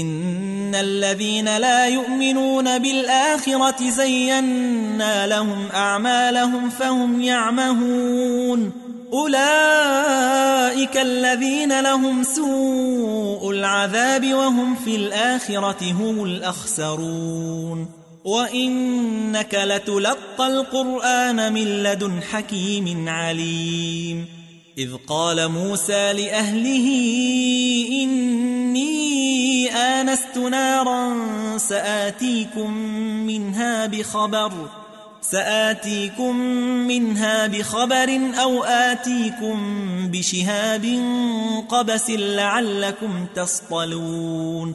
إن الذين لا يؤمنون بالآخرة زينا لهم أعمالهم فهم يعمهون. أولئك الذين لهم سوء العذاب وهم في الآخرة هم الأخسرون. وإنك لتلقى القرآن من لدن حكيم عليم. إذ قال موسى لأهله إني آنست نارا سآتيكم منها بخبر سآتيكم منها بخبر أو آتيكم بشهاب قبس لعلكم تصطلون.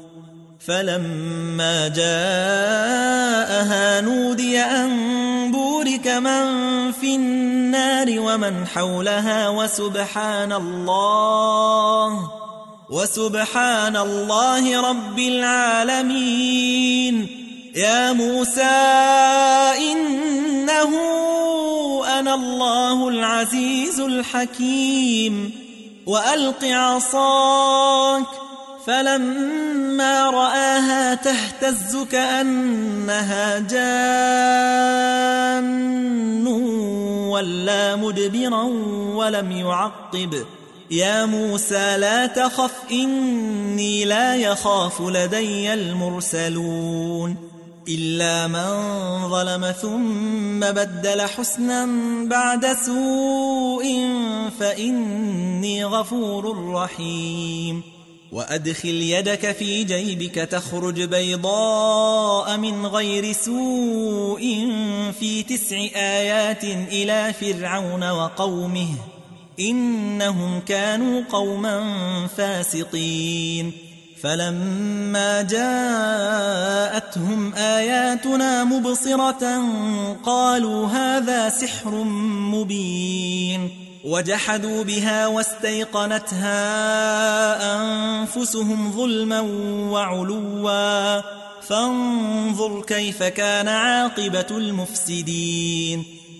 فلما جاءها نودي أن بورك من في النار ومن حولها وسبحان الله. وسبحان الله رب العالمين. يا موسى إنه أنا الله العزيز الحكيم. وألق عصاك فلما رآها تهتز كأنها جان. ولا مدبرا ولم يعقب. يا موسى لا تخف إني لا يخاف لدي المرسلون. إلا من ظلم ثم بدل حسنا بعد سوء فإني غفور رحيم. وأدخل يدك في جيبك تخرج بيضاء من غير سوء في تسع آيات إلى فرعون وقومه. إنهم كانوا قوما فاسقين. فلما جاءتهم آياتنا مبصرة قالوا هذا سحر مبين. وجحدوا بها واستيقنتها أنفسهم ظلما وعلوا. فانظر كيف كان عاقبة المفسدين.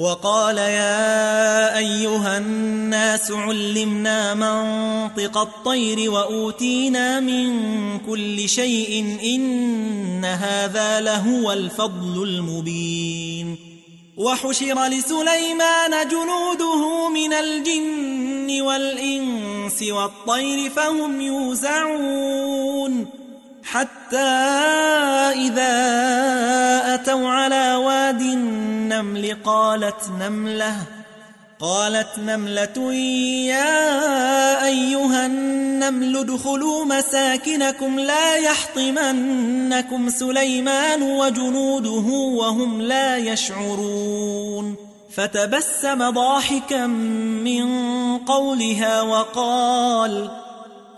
وقال يا أيها الناس علمنا منطق الطير وأوتينا من كل شيء إن هذا لهو الفضل المبين. وحشر لسليمان جنوده من الجن والإنس والطير فهم يوزعون. حتى إذا أتوا على واد النمل قالت نملة قالت نملة يا أيها النمل ادخلوا مساكنكم لا يحطمنكم سليمان وجنوده وهم لا يشعرون. فتبسم ضاحكا من قولها وقال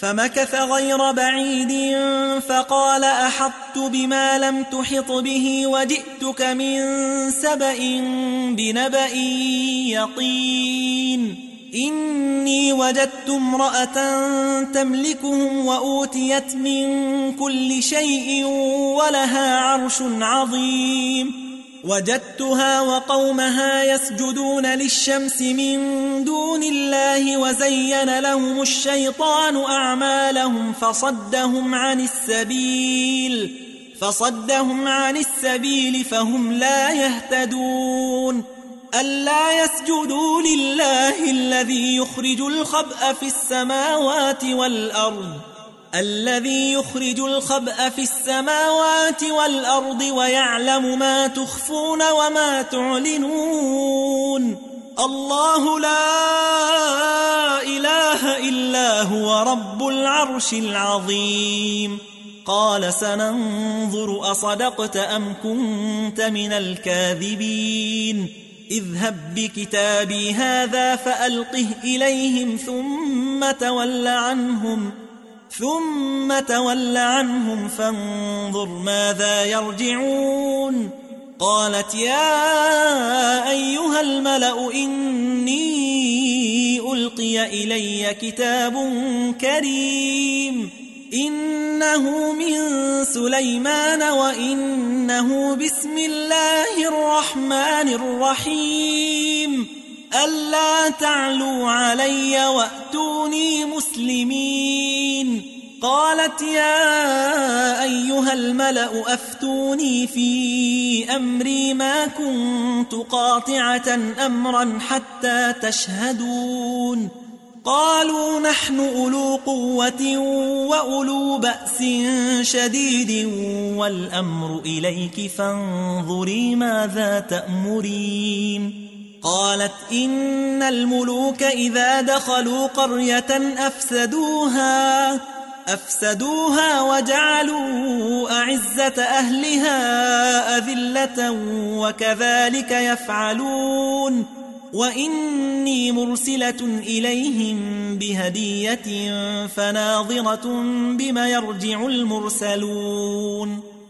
فمكث غير بعيد فقال أحطت بما لم تحط به وجئتك من سبأ بنبأ يقين. إني وجدت امرأة تملكهم وأوتيت من كل شيء ولها عرش عظيم. وجدتها وقومها يسجدون للشمس من دون الله وزين لهم الشيطان أعمالهم فصدهم عن السبيل فصدهم عن السبيل فهم لا يهتدون. ألا يسجدوا لله الذي يخرج الخبأ في السماوات والأرض. الذي يخرج الخبأ في السماوات والأرض ويعلم ما تخفون وما تعلنون. الله لا إله إلا هو رب العرش العظيم. قال سننظر أصدقت أم كنت من الكاذبين. اذهب بكتابي هذا فألقه إليهم ثم تول عنهم. ثم تول عنهم فانظر ماذا يرجعون. قالت يا أيها الملأ إني ألقي إلي كتاب كريم. إنه من سليمان وإنه بسم الله الرحمن الرحيم. ألا تعلوا علي وأتوني مسلمين. قالت يا أيها الملأ أفتوني في أمري ما كنت قاطعة أمرا حتى تشهدون. قالوا نحن أولو قوة وأولو بأس شديد والأمر إليك فانظري ماذا تأمرين. قالت إن الملوك إذا دخلوا قرية أفسدوها أفسدوها وجعلوا أعزة أهلها أذلة وكذلك يفعلون وإني مرسلة إليهم بهدية فناظرة بما يرجع المرسلون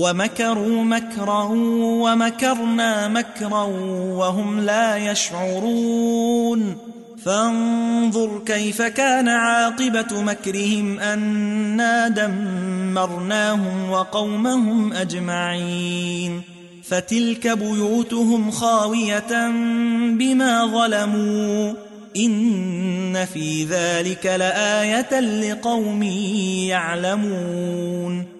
ومكروا مكرا ومكرنا مكرا وهم لا يشعرون. فانظر كيف كان عاقبة مكرهم أنا دمرناهم وقومهم أجمعين. فتلك بيوتهم خاوية بما ظلموا. إن في ذلك لآية لقوم يعلمون.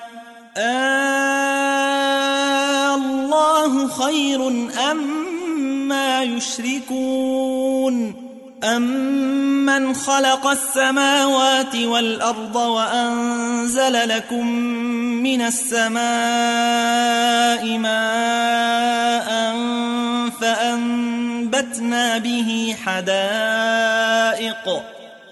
الله خير أم ما يشركون أمن خلق السماوات والأرض وأنزل لكم من السماء ماء فأنبتنا به حدائق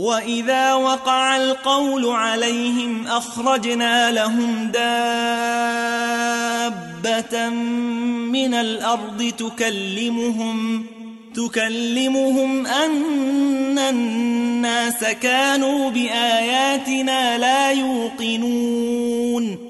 وإذا وقع القول عليهم أخرجنا لهم دابة من الأرض تكلمهم تكلمهم أن الناس كانوا بآياتنا لا يوقنون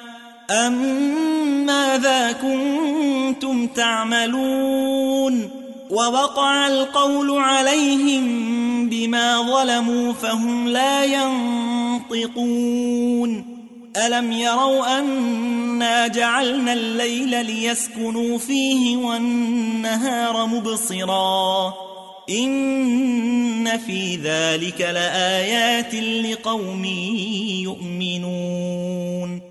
أم ماذا كنتم تعملون ووقع القول عليهم بما ظلموا فهم لا ينطقون ألم يروا أنا جعلنا الليل ليسكنوا فيه والنهار مبصرا إن في ذلك لآيات لقوم يؤمنون